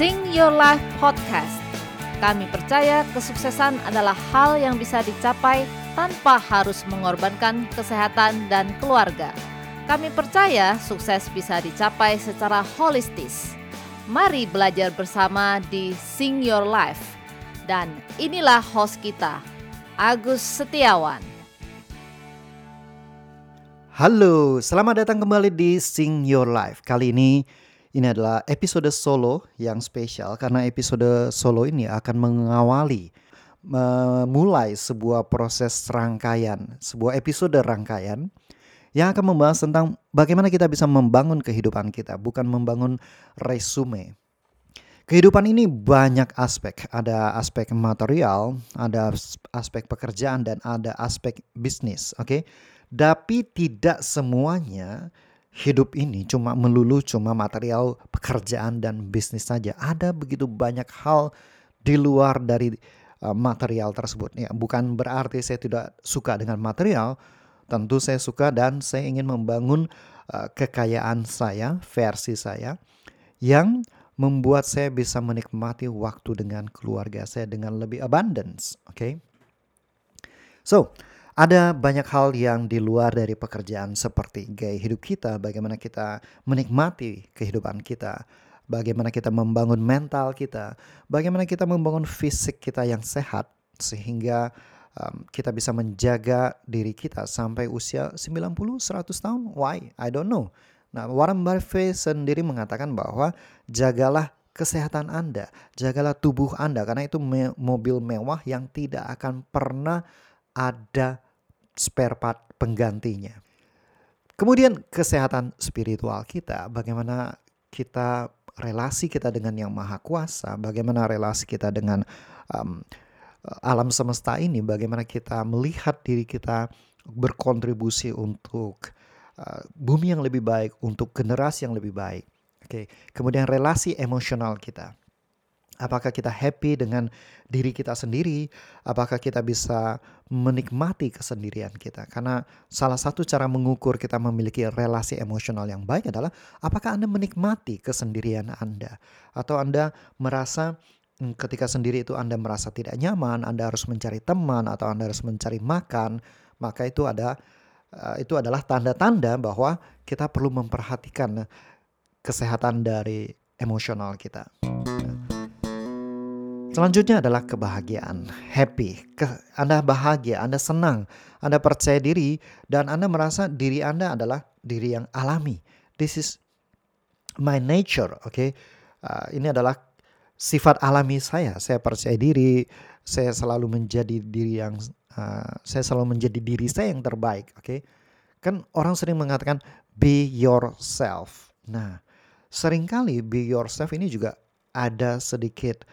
Sing Your Life Podcast. Kami percaya kesuksesan adalah hal yang bisa dicapai tanpa harus mengorbankan kesehatan dan keluarga. Kami percaya sukses bisa dicapai secara holistis. Mari belajar bersama di Sing Your Life. Dan inilah host kita, Agus Setiawan. Halo, selamat datang kembali di Sing Your Life. Kali ini ini adalah episode solo yang spesial karena episode solo ini akan mengawali memulai sebuah proses rangkaian, sebuah episode rangkaian yang akan membahas tentang bagaimana kita bisa membangun kehidupan kita, bukan membangun resume. Kehidupan ini banyak aspek, ada aspek material, ada aspek pekerjaan dan ada aspek bisnis, oke? Okay? Tapi tidak semuanya hidup ini cuma melulu cuma material pekerjaan dan bisnis saja. Ada begitu banyak hal di luar dari uh, material tersebut. Ya, bukan berarti saya tidak suka dengan material. Tentu saya suka dan saya ingin membangun uh, kekayaan saya, versi saya yang membuat saya bisa menikmati waktu dengan keluarga saya dengan lebih abundance, oke? Okay? So, ada banyak hal yang di luar dari pekerjaan seperti gaya hidup kita, bagaimana kita menikmati kehidupan kita, bagaimana kita membangun mental kita, bagaimana kita membangun fisik kita yang sehat sehingga um, kita bisa menjaga diri kita sampai usia 90 100 tahun. Why? I don't know. Nah, Warren Buffett sendiri mengatakan bahwa jagalah kesehatan Anda, jagalah tubuh Anda karena itu me mobil mewah yang tidak akan pernah ada spare part penggantinya. Kemudian kesehatan spiritual kita, bagaimana kita relasi kita dengan yang maha kuasa, bagaimana relasi kita dengan um, alam semesta ini, bagaimana kita melihat diri kita berkontribusi untuk Uh, bumi yang lebih baik, untuk generasi yang lebih baik. Oke, okay. kemudian relasi emosional kita. Apakah kita happy dengan diri kita sendiri? Apakah kita bisa menikmati kesendirian kita? Karena salah satu cara mengukur kita memiliki relasi emosional yang baik adalah apakah Anda menikmati kesendirian Anda? Atau Anda merasa hmm, ketika sendiri itu Anda merasa tidak nyaman, Anda harus mencari teman atau Anda harus mencari makan, maka itu ada Eh, itu adalah tanda-tanda bahwa kita perlu memperhatikan kesehatan dari emosional kita. Selanjutnya adalah kebahagiaan, happy. Ke, anda bahagia, Anda senang, Anda percaya diri, dan Anda merasa diri Anda adalah diri yang alami. This is my nature, oke? Okay? Uh, ini adalah sifat alami saya. Saya percaya diri, saya selalu menjadi diri yang uh, saya selalu menjadi diri saya yang terbaik, oke? Okay? Kan orang sering mengatakan be yourself. Nah, sering kali be yourself ini juga ada sedikit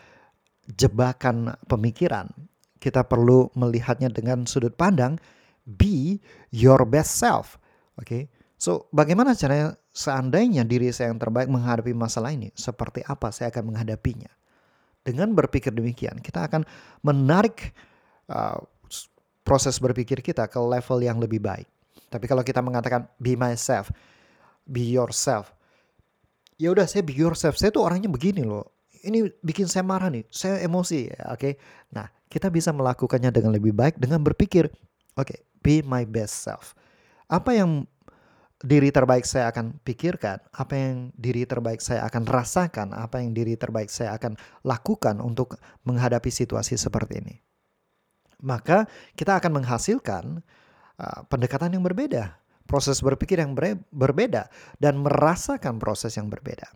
jebakan pemikiran. Kita perlu melihatnya dengan sudut pandang be your best self. Oke. Okay? So, bagaimana caranya seandainya diri saya yang terbaik menghadapi masalah ini? Seperti apa saya akan menghadapinya? Dengan berpikir demikian, kita akan menarik uh, proses berpikir kita ke level yang lebih baik. Tapi kalau kita mengatakan be myself, be yourself, ya udah saya be yourself. Saya tuh orangnya begini loh. Ini bikin saya marah nih. Saya emosi, oke. Okay? Nah, kita bisa melakukannya dengan lebih baik dengan berpikir, oke, okay, be my best self. Apa yang diri terbaik saya akan pikirkan, apa yang diri terbaik saya akan rasakan, apa yang diri terbaik saya akan lakukan untuk menghadapi situasi seperti ini maka kita akan menghasilkan uh, pendekatan yang berbeda, proses berpikir yang ber berbeda, dan merasakan proses yang berbeda.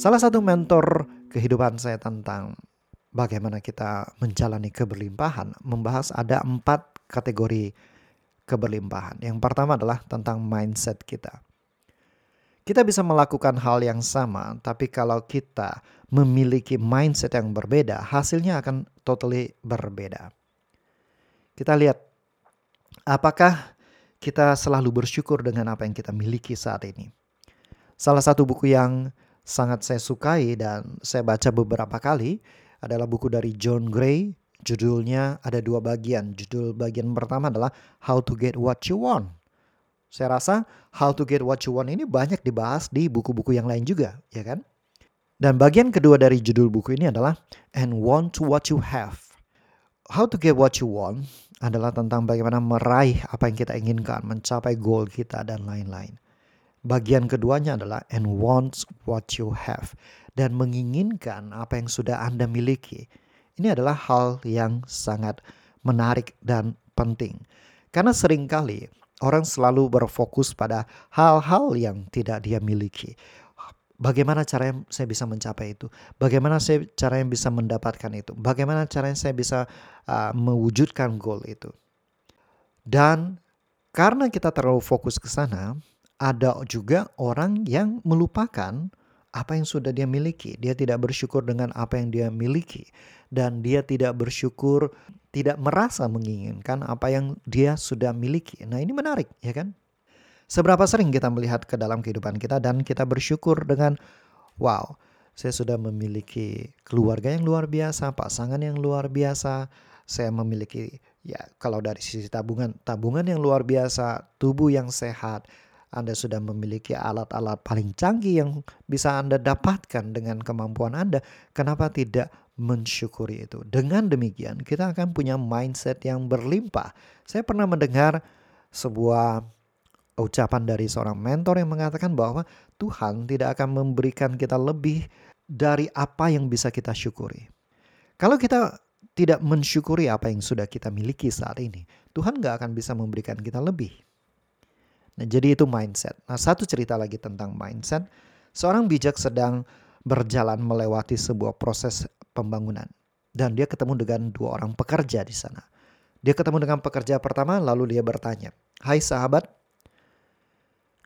Salah satu mentor kehidupan saya tentang bagaimana kita menjalani keberlimpahan membahas ada empat kategori keberlimpahan. Yang pertama adalah tentang mindset kita. Kita bisa melakukan hal yang sama, tapi kalau kita memiliki mindset yang berbeda, hasilnya akan totally berbeda. Kita lihat apakah kita selalu bersyukur dengan apa yang kita miliki saat ini. Salah satu buku yang sangat saya sukai dan saya baca beberapa kali adalah buku dari John Gray. Judulnya ada dua bagian. Judul bagian pertama adalah How to Get What You Want. Saya rasa how to get what you want ini banyak dibahas di buku-buku yang lain juga, ya kan? Dan bagian kedua dari judul buku ini adalah and want to what you have. How to get what you want adalah tentang bagaimana meraih apa yang kita inginkan, mencapai goal kita dan lain-lain. Bagian keduanya adalah and want what you have dan menginginkan apa yang sudah Anda miliki. Ini adalah hal yang sangat menarik dan penting. Karena sering kali orang selalu berfokus pada hal-hal yang tidak dia miliki. Bagaimana cara yang saya bisa mencapai itu? Bagaimana saya cara yang bisa mendapatkan itu? Bagaimana cara yang saya bisa uh, mewujudkan goal itu? Dan karena kita terlalu fokus ke sana, ada juga orang yang melupakan apa yang sudah dia miliki. Dia tidak bersyukur dengan apa yang dia miliki dan dia tidak bersyukur tidak merasa menginginkan apa yang dia sudah miliki. Nah, ini menarik, ya kan? Seberapa sering kita melihat ke dalam kehidupan kita dan kita bersyukur dengan wow, saya sudah memiliki keluarga yang luar biasa, pasangan yang luar biasa, saya memiliki ya kalau dari sisi tabungan, tabungan yang luar biasa, tubuh yang sehat, anda sudah memiliki alat-alat paling canggih yang bisa Anda dapatkan dengan kemampuan Anda. Kenapa tidak mensyukuri itu. Dengan demikian, kita akan punya mindset yang berlimpah. Saya pernah mendengar sebuah ucapan dari seorang mentor yang mengatakan bahwa Tuhan tidak akan memberikan kita lebih dari apa yang bisa kita syukuri. Kalau kita tidak mensyukuri apa yang sudah kita miliki saat ini, Tuhan gak akan bisa memberikan kita lebih. Nah, jadi itu mindset. Nah, satu cerita lagi tentang mindset. Seorang bijak sedang berjalan melewati sebuah proses pembangunan. Dan dia ketemu dengan dua orang pekerja di sana. Dia ketemu dengan pekerja pertama lalu dia bertanya, "Hai sahabat,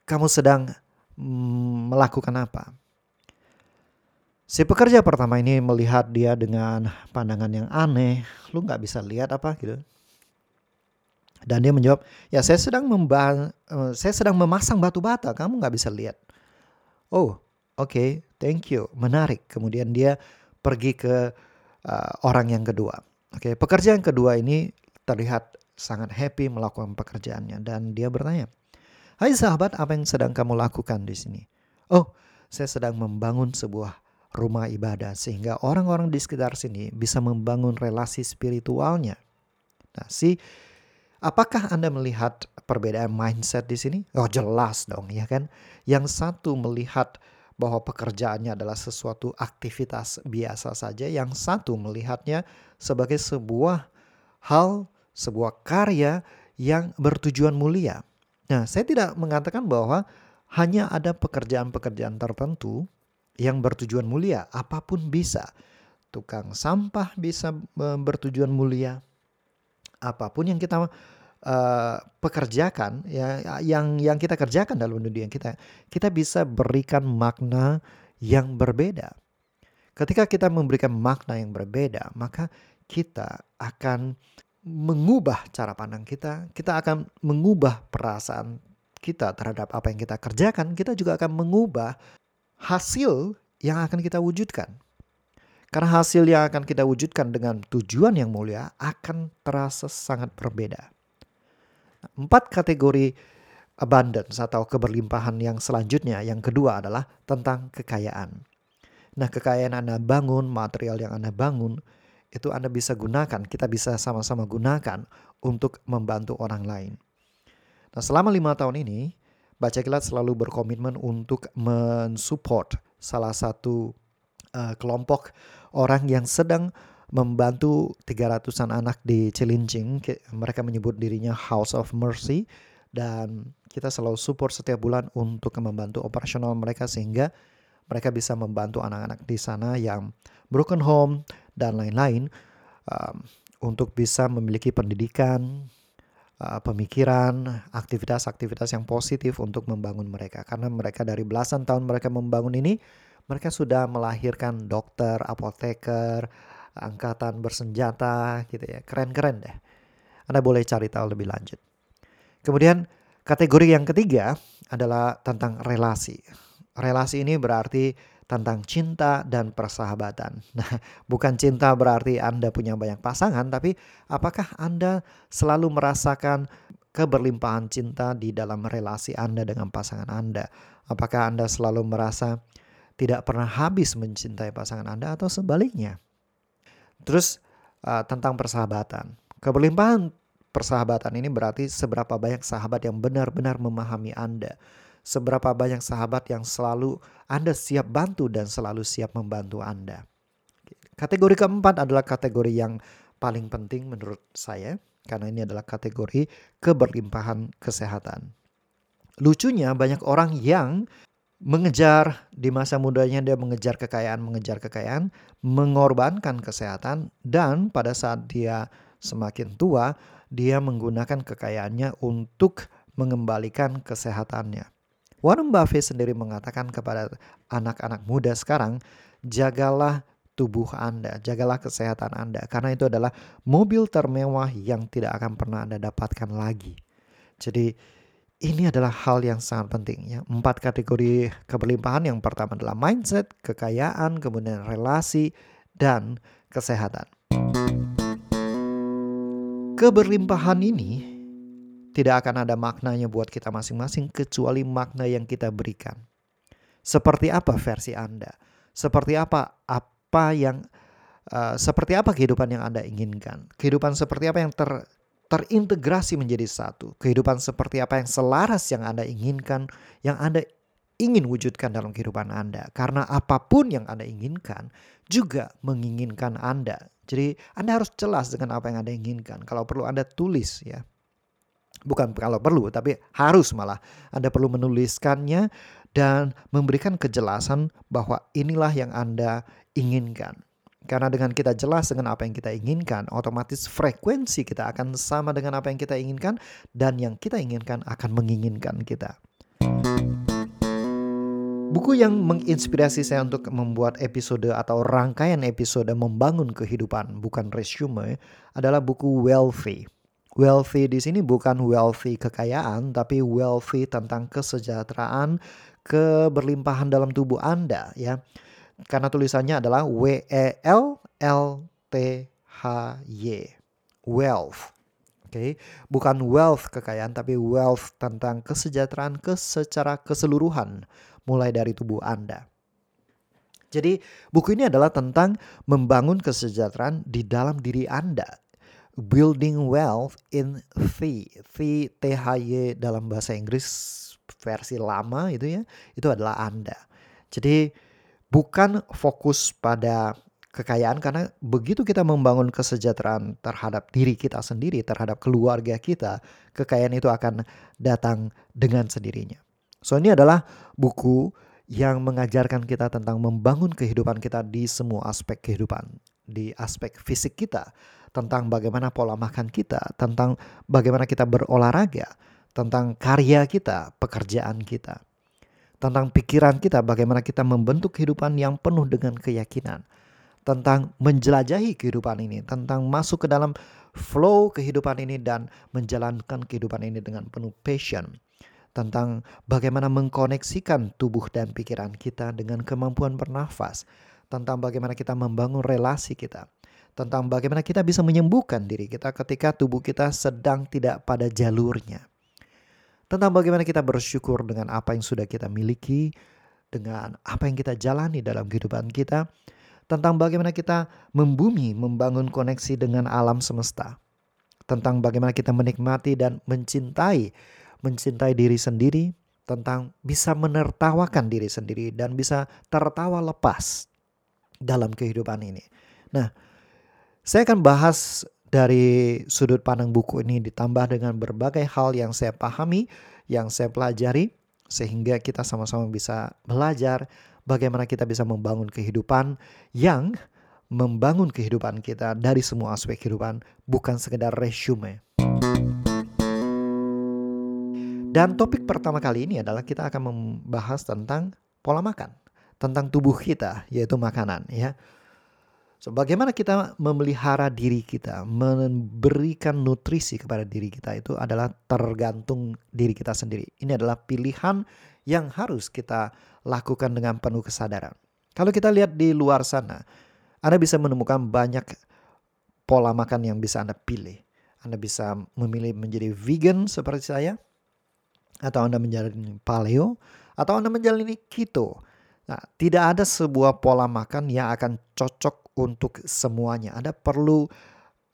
kamu sedang mm, melakukan apa?" Si pekerja pertama ini melihat dia dengan pandangan yang aneh. Lu nggak bisa lihat apa gitu. Dan dia menjawab, ya saya sedang membang, uh, saya sedang memasang batu bata. Kamu nggak bisa lihat. Oh, oke, okay, thank you, menarik. Kemudian dia pergi ke uh, orang yang kedua. Oke, okay, pekerja kedua ini terlihat sangat happy melakukan pekerjaannya dan dia bertanya, "Hai sahabat, apa yang sedang kamu lakukan di sini?" "Oh, saya sedang membangun sebuah rumah ibadah sehingga orang-orang di sekitar sini bisa membangun relasi spiritualnya." Nah, si apakah Anda melihat perbedaan mindset di sini? Oh, jelas dong, ya kan? Yang satu melihat bahwa pekerjaannya adalah sesuatu aktivitas biasa saja, yang satu melihatnya sebagai sebuah hal, sebuah karya yang bertujuan mulia. Nah, saya tidak mengatakan bahwa hanya ada pekerjaan-pekerjaan tertentu yang bertujuan mulia, apa pun bisa. Tukang sampah bisa bertujuan mulia. Apa pun yang kita uh, pekerjakan ya yang yang kita kerjakan dalam dunia kita kita bisa berikan makna yang berbeda. Ketika kita memberikan makna yang berbeda, maka kita akan mengubah cara pandang kita, kita akan mengubah perasaan kita terhadap apa yang kita kerjakan, kita juga akan mengubah hasil yang akan kita wujudkan. Karena hasil yang akan kita wujudkan dengan tujuan yang mulia akan terasa sangat berbeda. Empat kategori abundance atau keberlimpahan yang selanjutnya, yang kedua adalah tentang kekayaan. Nah, kekayaan Anda bangun, material yang Anda bangun, itu Anda bisa gunakan, kita bisa sama-sama gunakan untuk membantu orang lain. Nah, selama lima tahun ini, Baca Kilat selalu berkomitmen untuk mensupport salah satu uh, kelompok orang yang sedang membantu 300-an anak di Cilincing. Mereka menyebut dirinya House of Mercy dan kita selalu support setiap bulan untuk membantu operasional mereka sehingga mereka bisa membantu anak-anak di sana yang broken home dan lain-lain um, untuk bisa memiliki pendidikan, uh, pemikiran, aktivitas-aktivitas yang positif untuk membangun mereka. Karena mereka dari belasan tahun mereka membangun ini, mereka sudah melahirkan dokter, apoteker, angkatan bersenjata gitu ya. Keren-keren deh. Anda boleh cari tahu lebih lanjut. Kemudian kategori yang ketiga adalah tentang relasi. Relasi ini berarti tentang cinta dan persahabatan. Nah, bukan cinta berarti Anda punya banyak pasangan, tapi apakah Anda selalu merasakan keberlimpahan cinta di dalam relasi Anda dengan pasangan Anda? Apakah Anda selalu merasa tidak pernah habis mencintai pasangan Anda atau sebaliknya? Terus uh, tentang persahabatan. Keberlimpahan persahabatan ini berarti seberapa banyak sahabat yang benar-benar memahami Anda. Seberapa banyak sahabat yang selalu Anda siap bantu dan selalu siap membantu Anda. Kategori keempat adalah kategori yang paling penting menurut saya karena ini adalah kategori keberlimpahan kesehatan. Lucunya banyak orang yang mengejar di masa mudanya dia mengejar kekayaan, mengejar kekayaan, mengorbankan kesehatan dan pada saat dia semakin tua dia menggunakan kekayaannya untuk mengembalikan kesehatannya. Warren Buffett sendiri mengatakan kepada anak-anak muda sekarang, jagalah tubuh Anda, jagalah kesehatan Anda karena itu adalah mobil termewah yang tidak akan pernah Anda dapatkan lagi. Jadi ini adalah hal yang sangat penting ya. Empat kategori keberlimpahan yang pertama adalah mindset, kekayaan, kemudian relasi, dan kesehatan. Keberlimpahan ini tidak akan ada maknanya buat kita masing-masing kecuali makna yang kita berikan. Seperti apa versi Anda? Seperti apa apa yang uh, seperti apa kehidupan yang Anda inginkan? Kehidupan seperti apa yang ter terintegrasi menjadi satu. Kehidupan seperti apa yang selaras yang Anda inginkan, yang Anda ingin wujudkan dalam kehidupan Anda. Karena apa pun yang Anda inginkan juga menginginkan Anda. Jadi Anda harus jelas dengan apa yang Anda inginkan. Kalau perlu Anda tulis ya. Bukan kalau perlu, tapi harus malah. Anda perlu menuliskannya dan memberikan kejelasan bahwa inilah yang Anda inginkan. Karena dengan kita jelas dengan apa yang kita inginkan, otomatis frekuensi kita akan sama dengan apa yang kita inginkan dan yang kita inginkan akan menginginkan kita. Buku yang menginspirasi saya untuk membuat episode atau rangkaian episode membangun kehidupan bukan resume adalah buku Wealthy. Wealthy di sini bukan wealthy kekayaan tapi wealthy tentang kesejahteraan, keberlimpahan dalam tubuh Anda ya karena tulisannya adalah W E L L T H Y. Wealth. Oke, okay? bukan wealth kekayaan tapi wealth tentang kesejahteraan ke secara keseluruhan mulai dari tubuh Anda. Jadi, buku ini adalah tentang membangun kesejahteraan di dalam diri Anda. Building wealth in the, the THY dalam bahasa Inggris versi lama itu ya, itu adalah Anda. Jadi bukan fokus pada kekayaan karena begitu kita membangun kesejahteraan terhadap diri kita sendiri, terhadap keluarga kita, kekayaan itu akan datang dengan sendirinya. So ini adalah buku yang mengajarkan kita tentang membangun kehidupan kita di semua aspek kehidupan, di aspek fisik kita, tentang bagaimana pola makan kita, tentang bagaimana kita berolahraga, tentang karya kita, pekerjaan kita tentang pikiran kita, bagaimana kita membentuk kehidupan yang penuh dengan keyakinan, tentang menjelajahi kehidupan ini, tentang masuk ke dalam flow kehidupan ini dan menjalankan kehidupan ini dengan penuh passion, tentang bagaimana mengkoneksikan tubuh dan pikiran kita dengan kemampuan bernafas, tentang bagaimana kita membangun relasi kita, tentang bagaimana kita bisa menyembuhkan diri kita ketika tubuh kita sedang tidak pada jalurnya tentang bagaimana kita bersyukur dengan apa yang sudah kita miliki, dengan apa yang kita jalani dalam kehidupan kita, tentang bagaimana kita membumi, membangun koneksi dengan alam semesta, tentang bagaimana kita menikmati dan mencintai, mencintai diri sendiri, tentang bisa menertawakan diri sendiri dan bisa tertawa lepas dalam kehidupan ini. Nah, saya akan bahas dari sudut pandang buku ini ditambah dengan berbagai hal yang saya pahami, yang saya pelajari, sehingga kita sama-sama bisa belajar bagaimana kita bisa membangun kehidupan yang membangun kehidupan kita dari semua aspek kehidupan, bukan sekedar resume. Dan topik pertama kali ini adalah kita akan membahas tentang pola makan, tentang tubuh kita, yaitu makanan ya. So, bagaimana kita memelihara diri kita, memberikan nutrisi kepada diri kita itu adalah tergantung diri kita sendiri. Ini adalah pilihan yang harus kita lakukan dengan penuh kesadaran. Kalau kita lihat di luar sana, Anda bisa menemukan banyak pola makan yang bisa Anda pilih. Anda bisa memilih menjadi vegan seperti saya, atau Anda menjalani paleo, atau Anda menjalani keto. Nah, tidak ada sebuah pola makan yang akan cocok untuk semuanya. Anda perlu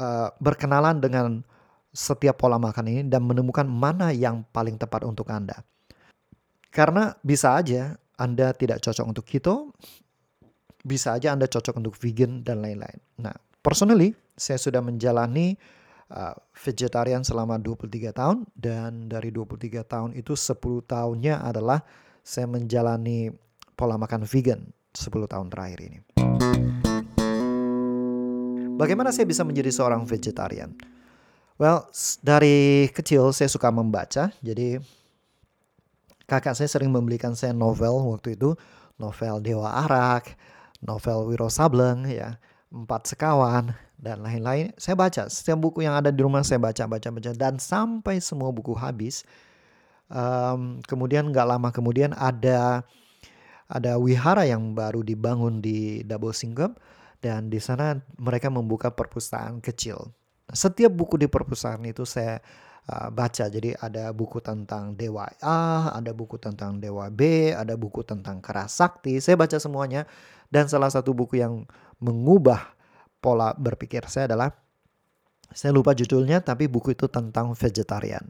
uh, berkenalan dengan setiap pola makan ini dan menemukan mana yang paling tepat untuk Anda. Karena bisa aja Anda tidak cocok untuk keto, bisa aja Anda cocok untuk vegan dan lain-lain. Nah, personally saya sudah menjalani uh, vegetarian selama 23 tahun dan dari 23 tahun itu 10 tahunnya adalah saya menjalani pola makan vegan 10 tahun terakhir ini. Bagaimana saya bisa menjadi seorang vegetarian? Well, dari kecil saya suka membaca, jadi kakak saya sering membelikan saya novel waktu itu, novel Dewa Arak, novel Wiro Sableng ya, Empat Sekawan dan lain-lain. Saya baca setiap buku yang ada di rumah saya baca baca baca dan sampai semua buku habis. Um, kemudian nggak lama kemudian ada ada wihara yang baru dibangun di Double Singkep dan di sana mereka membuka perpustakaan kecil. Setiap buku di perpustakaan itu saya uh, baca. Jadi ada buku tentang Dewa A, ada buku tentang Dewa B, ada buku tentang Kerasakti. Saya baca semuanya dan salah satu buku yang mengubah pola berpikir saya adalah saya lupa judulnya tapi buku itu tentang vegetarian.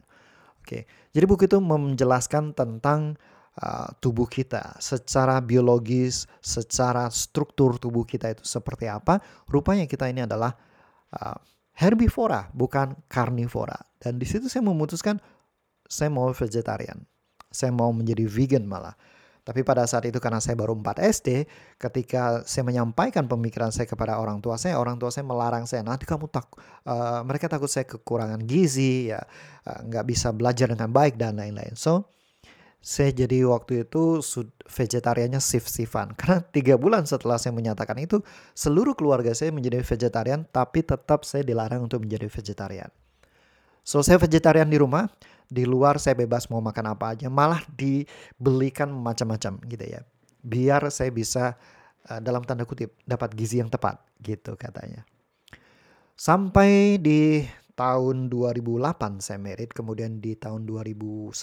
Oke. Jadi buku itu menjelaskan tentang uh, tubuh kita secara biologis, secara struktur tubuh kita itu seperti apa. Rupanya kita ini adalah uh, herbivora, bukan karnivora. Dan di situ saya memutuskan saya mau vegetarian. Saya mau menjadi vegan malah. Tapi pada saat itu karena saya baru 4 SD, ketika saya menyampaikan pemikiran saya kepada orang tua saya, orang tua saya melarang saya, nanti kamu tak, uh, mereka takut saya kekurangan gizi, ya uh, nggak bisa belajar dengan baik dan lain-lain. So, saya jadi waktu itu vegetariannya sif-sifan. Karena tiga bulan setelah saya menyatakan itu, seluruh keluarga saya menjadi vegetarian, tapi tetap saya dilarang untuk menjadi vegetarian. So, saya vegetarian di rumah, di luar saya bebas mau makan apa aja, malah dibelikan macam-macam gitu ya. Biar saya bisa uh, dalam tanda kutip dapat gizi yang tepat gitu katanya. Sampai di tahun 2008 saya merit, kemudian di tahun 2010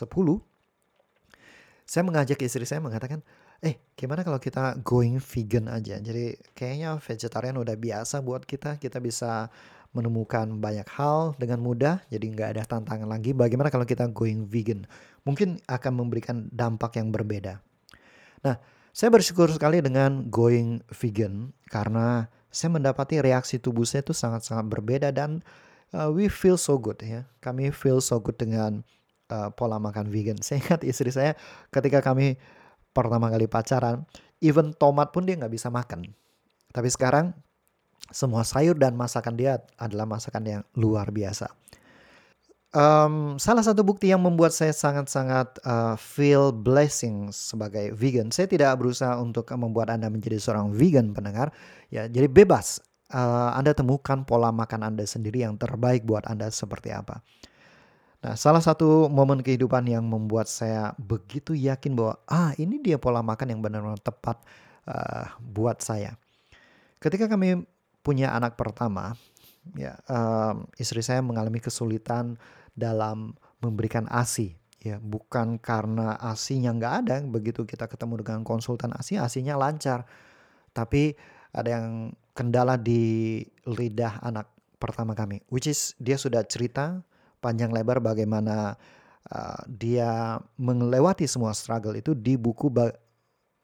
saya mengajak istri saya mengatakan, eh gimana kalau kita going vegan aja. Jadi kayaknya vegetarian udah biasa buat kita, kita bisa menemukan banyak hal dengan mudah, jadi nggak ada tantangan lagi. Bagaimana kalau kita going vegan? Mungkin akan memberikan dampak yang berbeda. Nah, saya bersyukur sekali dengan going vegan karena saya mendapati reaksi tubuh saya itu sangat-sangat berbeda dan uh, we feel so good ya. Kami feel so good dengan uh, pola makan vegan. Saya ingat istri saya ketika kami pertama kali pacaran, even tomat pun dia nggak bisa makan. Tapi sekarang semua sayur dan masakan dia adalah masakan yang luar biasa. Um, salah satu bukti yang membuat saya sangat-sangat uh, feel blessing sebagai vegan, saya tidak berusaha untuk membuat Anda menjadi seorang vegan pendengar, ya. Jadi bebas, uh, Anda temukan pola makan Anda sendiri yang terbaik buat Anda seperti apa. Nah, salah satu momen kehidupan yang membuat saya begitu yakin bahwa ah ini dia pola makan yang benar-benar tepat uh, buat saya. Ketika kami punya anak pertama, ya um, istri saya mengalami kesulitan dalam memberikan ASI. Ya, bukan karena ASINya nggak ada, begitu kita ketemu dengan konsultan ASI, ASINya lancar. Tapi ada yang kendala di lidah anak pertama kami, which is dia sudah cerita panjang lebar bagaimana uh, dia melewati semua struggle itu di buku ba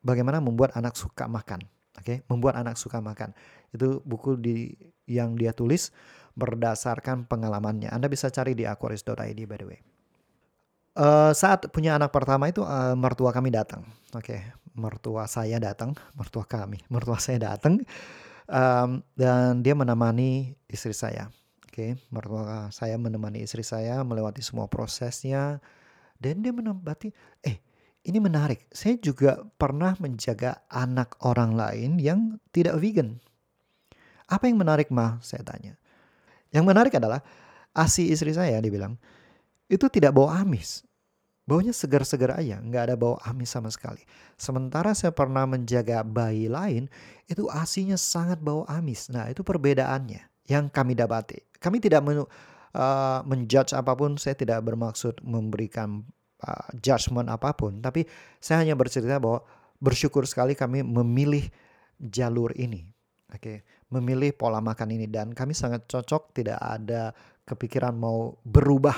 bagaimana membuat anak suka makan. Oke, okay? membuat anak suka makan. Itu buku di yang dia tulis berdasarkan pengalamannya. Anda bisa cari di aquaris.id by the way. Uh, saat punya anak pertama itu uh, mertua kami datang. Oke, okay. mertua saya datang, mertua kami, mertua saya datang um, dan dia menemani istri saya. Oke, okay. mertua saya menemani istri saya melewati semua prosesnya dan dia menempati eh ini menarik. Saya juga pernah menjaga anak orang lain yang tidak vegan. Apa yang menarik mah? Saya tanya. Yang menarik adalah asi istri saya dibilang itu tidak bau amis. Baunya segar-segar aja, nggak ada bau amis sama sekali. Sementara saya pernah menjaga bayi lain, itu asinya sangat bau amis. Nah itu perbedaannya yang kami dapati. Kami tidak men, uh, menjudge apa pun, saya tidak bermaksud memberikan uh, judgement apa pun, tapi saya hanya bercerita bahwa bersyukur sekali kami memilih jalur ini. Oke, okay. memilih pola makan ini dan kami sangat cocok, tidak ada kepikiran mau berubah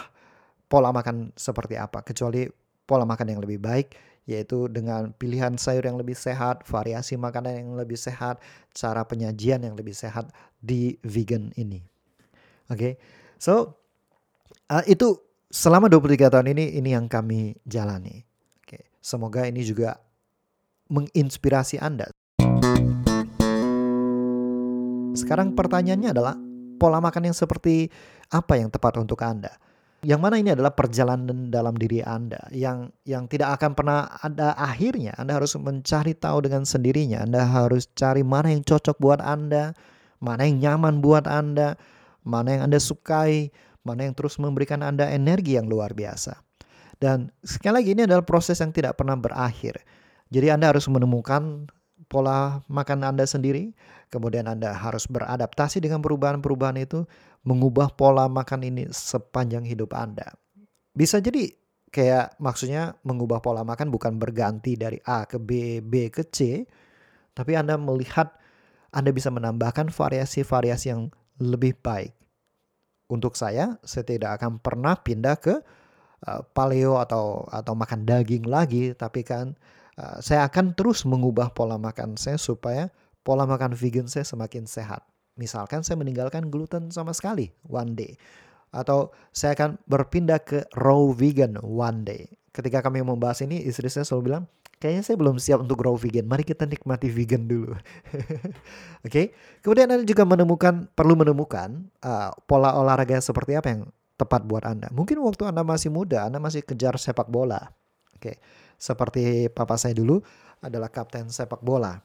pola makan seperti apa kecuali pola makan yang lebih baik yaitu dengan pilihan sayur yang lebih sehat, variasi makanan yang lebih sehat, cara penyajian yang lebih sehat di vegan ini. Oke. Okay? So uh, itu selama 23 tahun ini ini yang kami jalani. Oke. Okay. Semoga ini juga menginspirasi Anda. Sekarang pertanyaannya adalah pola makan yang seperti apa yang tepat untuk Anda? Yang mana ini adalah perjalanan dalam diri Anda yang yang tidak akan pernah ada akhirnya. Anda harus mencari tahu dengan sendirinya. Anda harus cari mana yang cocok buat Anda, mana yang nyaman buat Anda, mana yang Anda sukai, mana yang terus memberikan Anda energi yang luar biasa. Dan sekali lagi ini adalah proses yang tidak pernah berakhir. Jadi Anda harus menemukan pola makan Anda sendiri, kemudian Anda harus beradaptasi dengan perubahan-perubahan itu, mengubah pola makan ini sepanjang hidup Anda. Bisa jadi kayak maksudnya mengubah pola makan bukan berganti dari A ke B, B ke C, tapi Anda melihat Anda bisa menambahkan variasi-variasi yang lebih baik. Untuk saya, saya tidak akan pernah pindah ke uh, paleo atau atau makan daging lagi, tapi kan uh, saya akan terus mengubah pola makan saya supaya pola makan vegan saya semakin sehat. Misalkan saya meninggalkan gluten sama sekali one day. Atau saya akan berpindah ke raw vegan one day. Ketika kami membahas ini, istri saya selalu bilang, kayaknya saya belum siap untuk raw vegan. Mari kita nikmati vegan dulu. Oke. okay? Kemudian Anda juga menemukan, perlu menemukan uh, pola olahraga seperti apa yang tepat buat Anda. Mungkin waktu Anda masih muda, Anda masih kejar sepak bola. Oke. Okay. Seperti papa saya dulu adalah kapten sepak bola.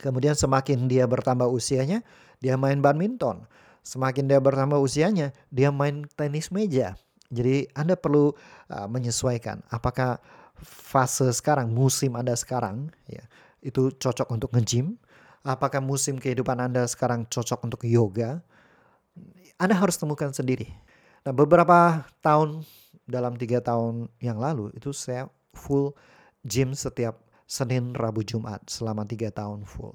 Kemudian semakin dia bertambah usianya, dia main badminton. Semakin dia bertambah usianya, dia main tenis meja. Jadi Anda perlu uh, menyesuaikan apakah fase sekarang, musim Anda sekarang ya, itu cocok untuk nge-gym, apakah musim kehidupan Anda sekarang cocok untuk yoga. Anda harus temukan sendiri. Nah, beberapa tahun dalam tiga tahun yang lalu itu saya full gym setiap Senin, Rabu, Jumat selama tiga tahun full.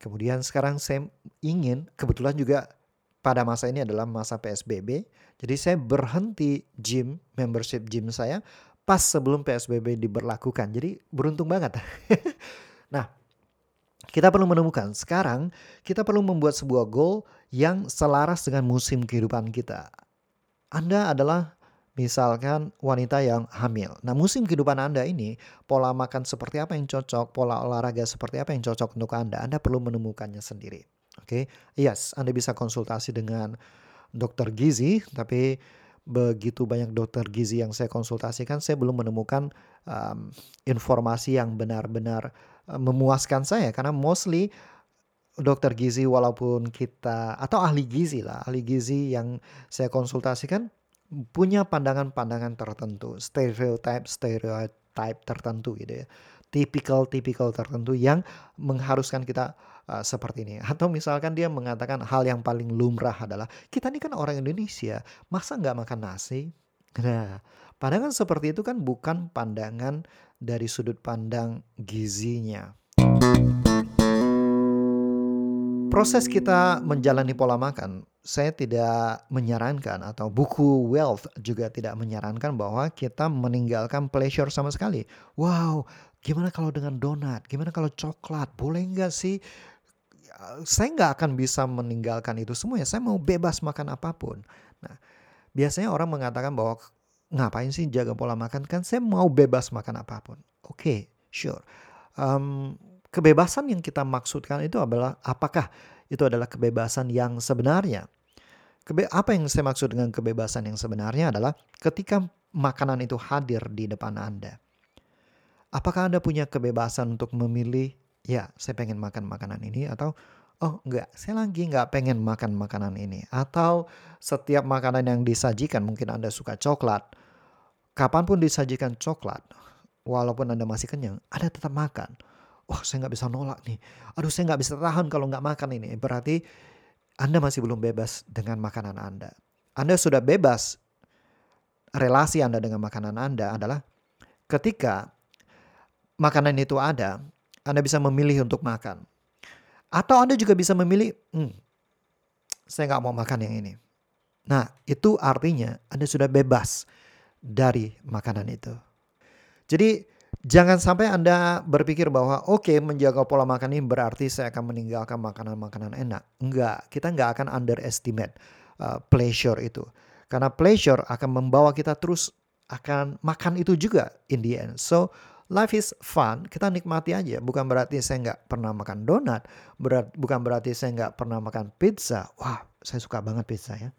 Kemudian sekarang saya ingin, kebetulan juga pada masa ini adalah masa PSBB, jadi saya berhenti gym, membership gym saya pas sebelum PSBB diberlakukan. Jadi beruntung banget. nah, kita perlu menemukan sekarang kita perlu membuat sebuah goal yang selaras dengan musim kehidupan kita. Anda adalah Misalkan wanita yang hamil. Nah musim kehidupan Anda ini pola makan seperti apa yang cocok, pola olahraga seperti apa yang cocok untuk Anda. Anda perlu menemukannya sendiri. Oke, okay? yes, Anda bisa konsultasi dengan dokter gizi, tapi begitu banyak dokter gizi yang saya konsultasikan, saya belum menemukan um, informasi yang benar-benar memuaskan saya karena mostly dokter gizi walaupun kita atau ahli gizi lah, ahli gizi yang saya konsultasikan punya pandangan-pandangan tertentu, stereotype stereotype tertentu gitu ya. Tipikal-tipikal tertentu yang mengharuskan kita uh, seperti ini. Atau misalkan dia mengatakan hal yang paling lumrah adalah kita ini kan orang Indonesia, masa nggak makan nasi? Nah, pandangan seperti itu kan bukan pandangan dari sudut pandang gizinya. Proses kita menjalani pola makan saya tidak menyarankan atau buku Wealth juga tidak menyarankan bahwa kita meninggalkan pleasure sama sekali. Wow, gimana kalau dengan donat? Gimana kalau coklat? Boleh nggak sih? Saya nggak akan bisa meninggalkan itu semua ya. Saya mau bebas makan apa pun. Nah, biasanya orang mengatakan bahwa ngapain sih jaga pola makan? Kan saya mau bebas makan apa pun. Oke, okay, sure. Um, kebebasan yang kita maksudkan itu adalah apakah itu adalah kebebasan yang sebenarnya? Kebe apa yang saya maksud dengan kebebasan yang sebenarnya adalah ketika makanan itu hadir di depan Anda. Apakah Anda punya kebebasan untuk memilih, ya saya pengen makan makanan ini atau oh enggak, saya lagi enggak pengen makan makanan ini. Atau setiap makanan yang disajikan, mungkin Anda suka coklat, kapan pun disajikan coklat, walaupun Anda masih kenyang, Anda tetap makan. Wah saya nggak bisa nolak nih. Aduh saya nggak bisa tahan kalau nggak makan ini. Berarti anda masih belum bebas dengan makanan Anda. Anda sudah bebas relasi Anda dengan makanan Anda adalah ketika makanan itu ada, Anda bisa memilih untuk makan. Atau Anda juga bisa memilih, hmm, saya nggak mau makan yang ini. Nah, itu artinya Anda sudah bebas dari makanan itu. Jadi, jangan sampai Anda berpikir bahwa oke okay, menjaga pola makan ini berarti saya akan meninggalkan makanan-makanan enak. Enggak, kita nggak akan underestimate uh, pleasure itu. Karena pleasure akan membawa kita terus akan makan itu juga in the end. So life is fun, kita nikmati aja. Bukan berarti saya nggak pernah makan donat, berat, bukan berarti saya nggak pernah makan pizza. Wah, saya suka banget pizza ya.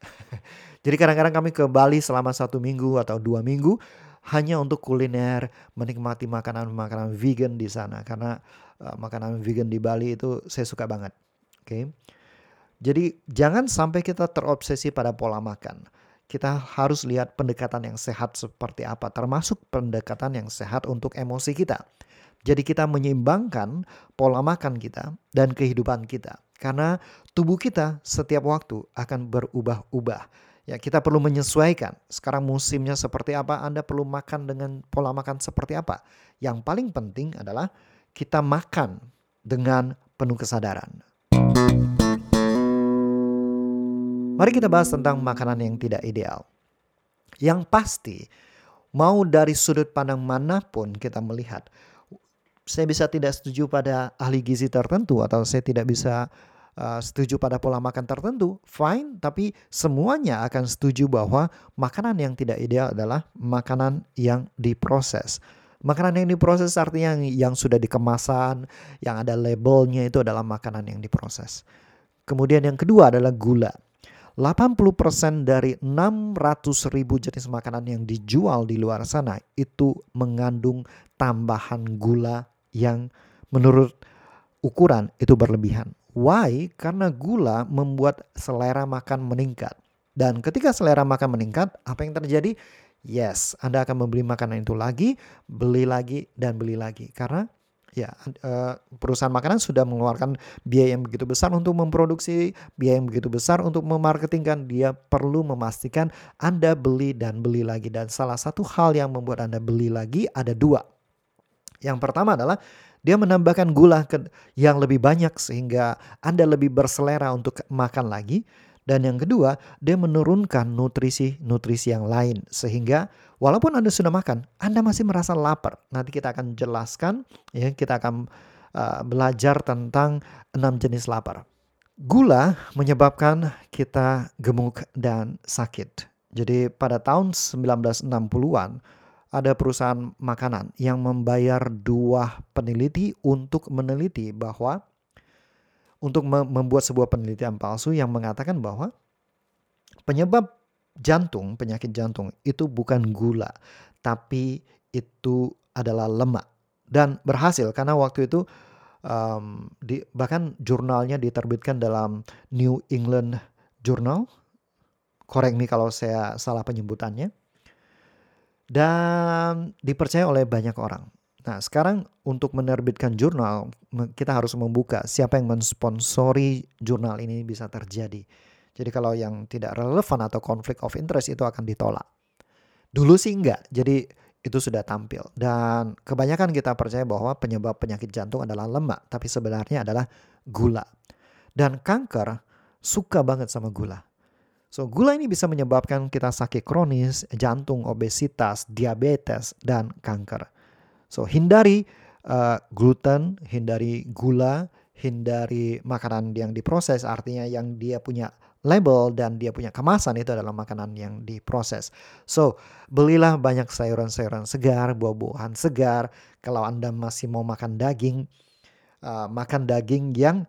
Jadi kadang-kadang kami ke Bali selama satu minggu atau dua minggu hanya untuk kuliner, menikmati makanan-makanan vegan di sana. Karena uh, makanan vegan di Bali itu saya suka banget. Oke. Okay? Jadi jangan sampai kita terobsesi pada pola makan. Kita harus lihat pendekatan yang sehat seperti apa, termasuk pendekatan yang sehat untuk emosi kita. Jadi kita menyeimbangkan pola makan kita dan kehidupan kita. Karena tubuh kita setiap waktu akan berubah-ubah. Ya, kita perlu menyesuaikan. Sekarang musimnya seperti apa, Anda perlu makan dengan pola makan seperti apa. Yang paling penting adalah kita makan dengan penuh kesadaran. Mari kita bahas tentang makanan yang tidak ideal. Yang pasti, mau dari sudut pandang mana pun kita melihat, saya bisa tidak setuju pada ahli gizi tertentu atau saya tidak bisa uh, setuju pada pola makan tertentu, fine, tapi semuanya akan setuju bahwa makanan yang tidak ideal adalah makanan yang diproses. Makanan yang diproses artinya yang, yang sudah dikemasan, yang ada labelnya itu adalah makanan yang diproses. Kemudian yang kedua adalah gula. 80% dari 600 ribu jenis makanan yang dijual di luar sana itu mengandung tambahan gula yang menurut ukuran itu berlebihan. Why? Karena gula membuat selera makan meningkat. Dan ketika selera makan meningkat, apa yang terjadi? Yes, Anda akan membeli makanan itu lagi, beli lagi, dan beli lagi. Karena ya uh, perusahaan makanan sudah mengeluarkan biaya yang begitu besar untuk memproduksi, biaya yang begitu besar untuk memarketingkan, dia perlu memastikan Anda beli dan beli lagi dan salah satu hal yang membuat Anda beli lagi ada dua. Yang pertama adalah dia menambahkan gula yang lebih banyak sehingga Anda lebih berselera untuk makan lagi. Dan yang kedua, dia menurunkan nutrisi-nutrisi yang lain sehingga walaupun Anda sudah makan, Anda masih merasa lapar. Nanti kita akan jelaskan ya, kita akan uh, belajar tentang enam jenis lapar. Gula menyebabkan kita gemuk dan sakit. Jadi pada tahun 1960-an ada perusahaan makanan yang membayar dua peneliti untuk meneliti bahwa untuk membuat sebuah penelitian palsu yang mengatakan bahwa penyebab jantung, penyakit jantung itu bukan gula, tapi itu adalah lemak. Dan berhasil karena waktu itu um, di, bahkan jurnalnya diterbitkan dalam New England Journal. Correct me kalau saya salah penyebutannya. Dan dipercaya oleh banyak orang. Nah, sekarang untuk menerbitkan jurnal, kita harus membuka siapa yang mensponsori jurnal ini bisa terjadi. Jadi kalau yang tidak relevan atau konflik of interest itu akan ditolak. Dulu sih enggak, jadi itu sudah tampil. Dan kebanyakan kita percaya bahwa penyebab penyakit jantung adalah lemak, tapi sebenarnya adalah gula. Dan kanker suka banget sama gula. So, gula ini bisa menyebabkan kita sakit kronis, jantung, obesitas, diabetes, dan kanker. So hindari uh, gluten, hindari gula, hindari makanan yang diproses artinya yang dia punya label dan dia punya kemasan itu adalah makanan yang diproses. So, belilah banyak sayuran-sayuran segar, buah-buahan segar. Kalau Anda masih mau makan daging, uh, makan daging yang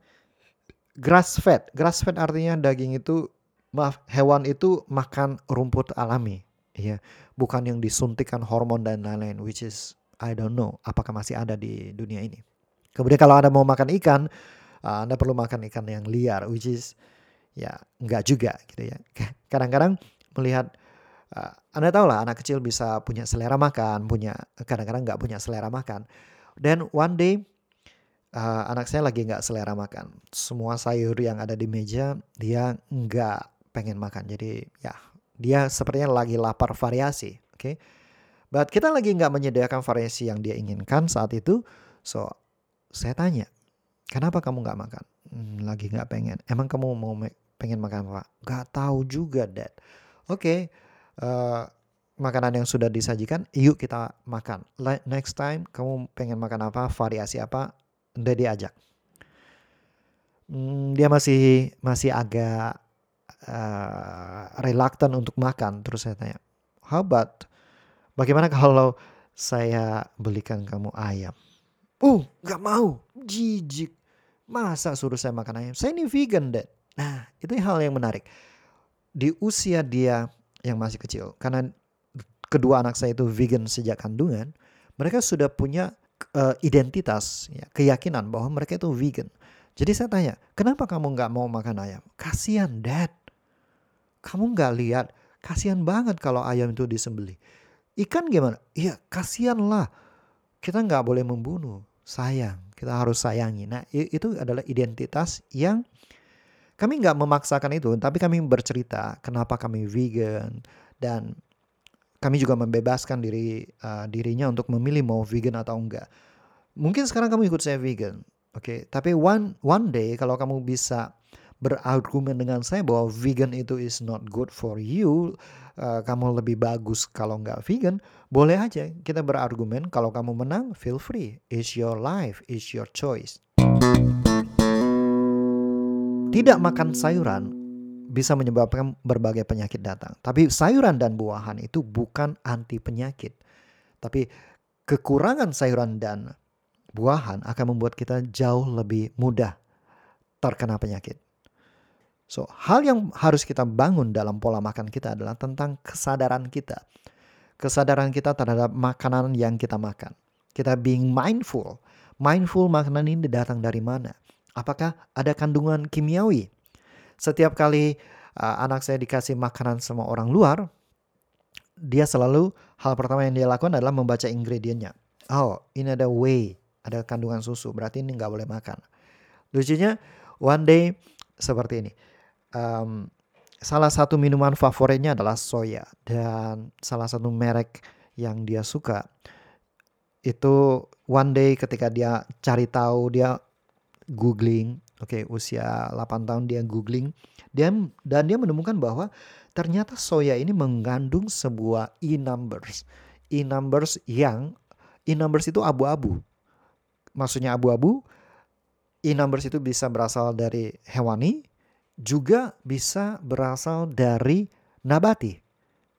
grass fed. Grass fed artinya daging itu maaf, hewan itu makan rumput alami, ya, bukan yang disuntikan hormon dan lain-lain which is I don't know apakah masih ada di dunia ini. Kemudian kalau Anda mau makan ikan, uh, Anda perlu makan ikan yang liar, which is ya enggak juga gitu ya. Kadang-kadang melihat uh, Anda tahu lah anak kecil bisa punya selera makan, punya kadang-kadang nggak punya selera makan. Dan one day uh, anak saya lagi nggak selera makan. Semua sayur yang ada di meja dia nggak pengen makan. Jadi ya dia sepertinya lagi lapar variasi. Oke. Okay? But kita lagi nggak menyediakan variasi yang dia inginkan saat itu. So saya tanya, kenapa kamu nggak makan? Hmm, lagi nggak pengen. Emang kamu mau pengen makan apa? Gak tahu juga, Dad. Oke, okay, uh, eh, makanan yang sudah disajikan, yuk kita makan. Next time kamu pengen makan apa, variasi apa, udah diajak. Hmm, dia masih masih agak uh, reluctant untuk makan. Terus saya tanya, how about bagaimana kalau saya belikan kamu ayam? Uh, nggak mau, jijik. Masa suruh saya makan ayam? Saya ini vegan, dad. Nah, itu hal yang menarik. Di usia dia yang masih kecil, karena kedua anak saya itu vegan sejak kandungan, mereka sudah punya uh, identitas, ya, keyakinan bahwa mereka itu vegan. Jadi saya tanya, kenapa kamu nggak mau makan ayam? Kasihan, Dad. Kamu nggak lihat, kasihan banget kalau ayam itu disembeli. Ikan gimana? Iya, kasihan lah. Kita nggak boleh membunuh. Sayang, kita harus sayangi. Nah, itu adalah identitas yang kami nggak memaksakan itu, tapi kami bercerita kenapa kami vegan dan kami juga membebaskan diri uh, dirinya untuk memilih mau vegan atau enggak. Mungkin sekarang kamu ikut saya vegan, oke? Okay? Tapi one one day kalau kamu bisa berargumen dengan saya bahwa vegan itu is not good for you, uh, kamu lebih bagus kalau nggak vegan, boleh aja kita berargumen. Kalau kamu menang, feel free. It's your life, it's your choice. Tidak makan sayuran bisa menyebabkan berbagai penyakit datang. Tapi sayuran dan buahan itu bukan anti penyakit. Tapi kekurangan sayuran dan buahan akan membuat kita jauh lebih mudah terkena penyakit. So, hal yang harus kita bangun dalam pola makan kita adalah tentang kesadaran kita. Kesadaran kita terhadap makanan yang kita makan. Kita being mindful. Mindful makanan ini datang dari mana? Apakah ada kandungan kimiawi setiap kali uh, anak saya dikasih makanan sama orang luar, dia selalu hal pertama yang dia lakukan adalah membaca ingredientnya. Oh, ini ada whey, ada kandungan susu, berarti ini nggak boleh makan. Lucunya, one day seperti ini. Um, salah satu minuman favoritnya adalah soya dan salah satu merek yang dia suka itu one day ketika dia cari tahu dia googling Oke, usia 8 tahun dia googling dia dan dia menemukan bahwa ternyata soya ini mengandung sebuah e-numbers. E-numbers yang e-numbers itu abu-abu. Maksudnya abu-abu, e-numbers itu bisa berasal dari hewani, juga bisa berasal dari nabati.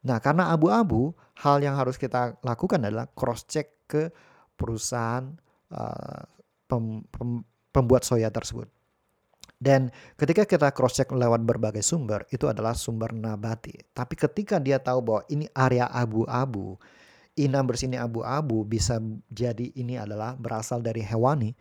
Nah, karena abu-abu, hal yang harus kita lakukan adalah cross check ke perusahaan uh, pem, pem, pembuat soya tersebut. Dan ketika kita cross check lewat berbagai sumber, itu adalah sumber nabati. Tapi ketika dia tahu bahwa ini area abu-abu, ina bersini abu-abu bisa jadi ini adalah berasal dari hewani,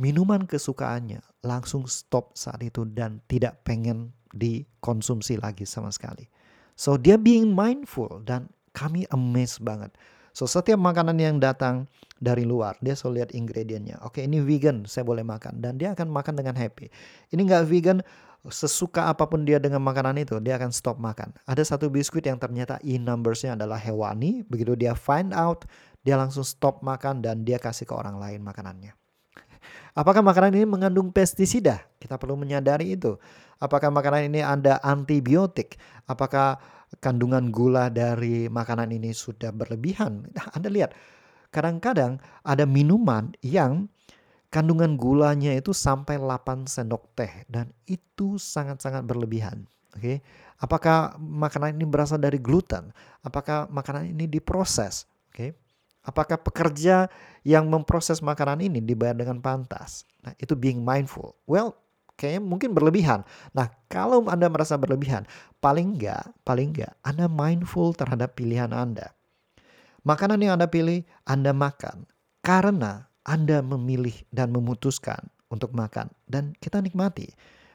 minuman kesukaannya langsung stop saat itu dan tidak pengen dikonsumsi lagi sama sekali. So dia being mindful dan kami amazed banget. So setiap makanan yang datang dari luar, dia selalu lihat ingredientnya. Oke ini vegan, saya boleh makan. Dan dia akan makan dengan happy. Ini nggak vegan, sesuka apa pun dia dengan makanan itu, dia akan stop makan. Ada satu biskuit yang ternyata e-numbersnya adalah hewani. Begitu dia find out, dia langsung stop makan dan dia kasih ke orang lain makanannya. Apakah makanan ini mengandung pestisida? Kita perlu menyadari itu. Apakah makanan ini ada antibiotik? Apakah kandungan gula dari makanan ini sudah berlebihan. Nah, Anda lihat, kadang-kadang ada minuman yang kandungan gulanya itu sampai 8 sendok teh dan itu sangat-sangat berlebihan. Oke, okay? apakah makanan ini berasal dari gluten? Apakah makanan ini diproses? Oke, okay? apakah pekerja yang memproses makanan ini dibayar dengan pantas? Nah, itu being mindful. Well, kayaknya mungkin berlebihan. Nah, kalau Anda merasa berlebihan, paling enggak, paling enggak Anda mindful terhadap pilihan Anda. Makanan yang Anda pilih, Anda makan karena Anda memilih dan memutuskan untuk makan dan kita nikmati.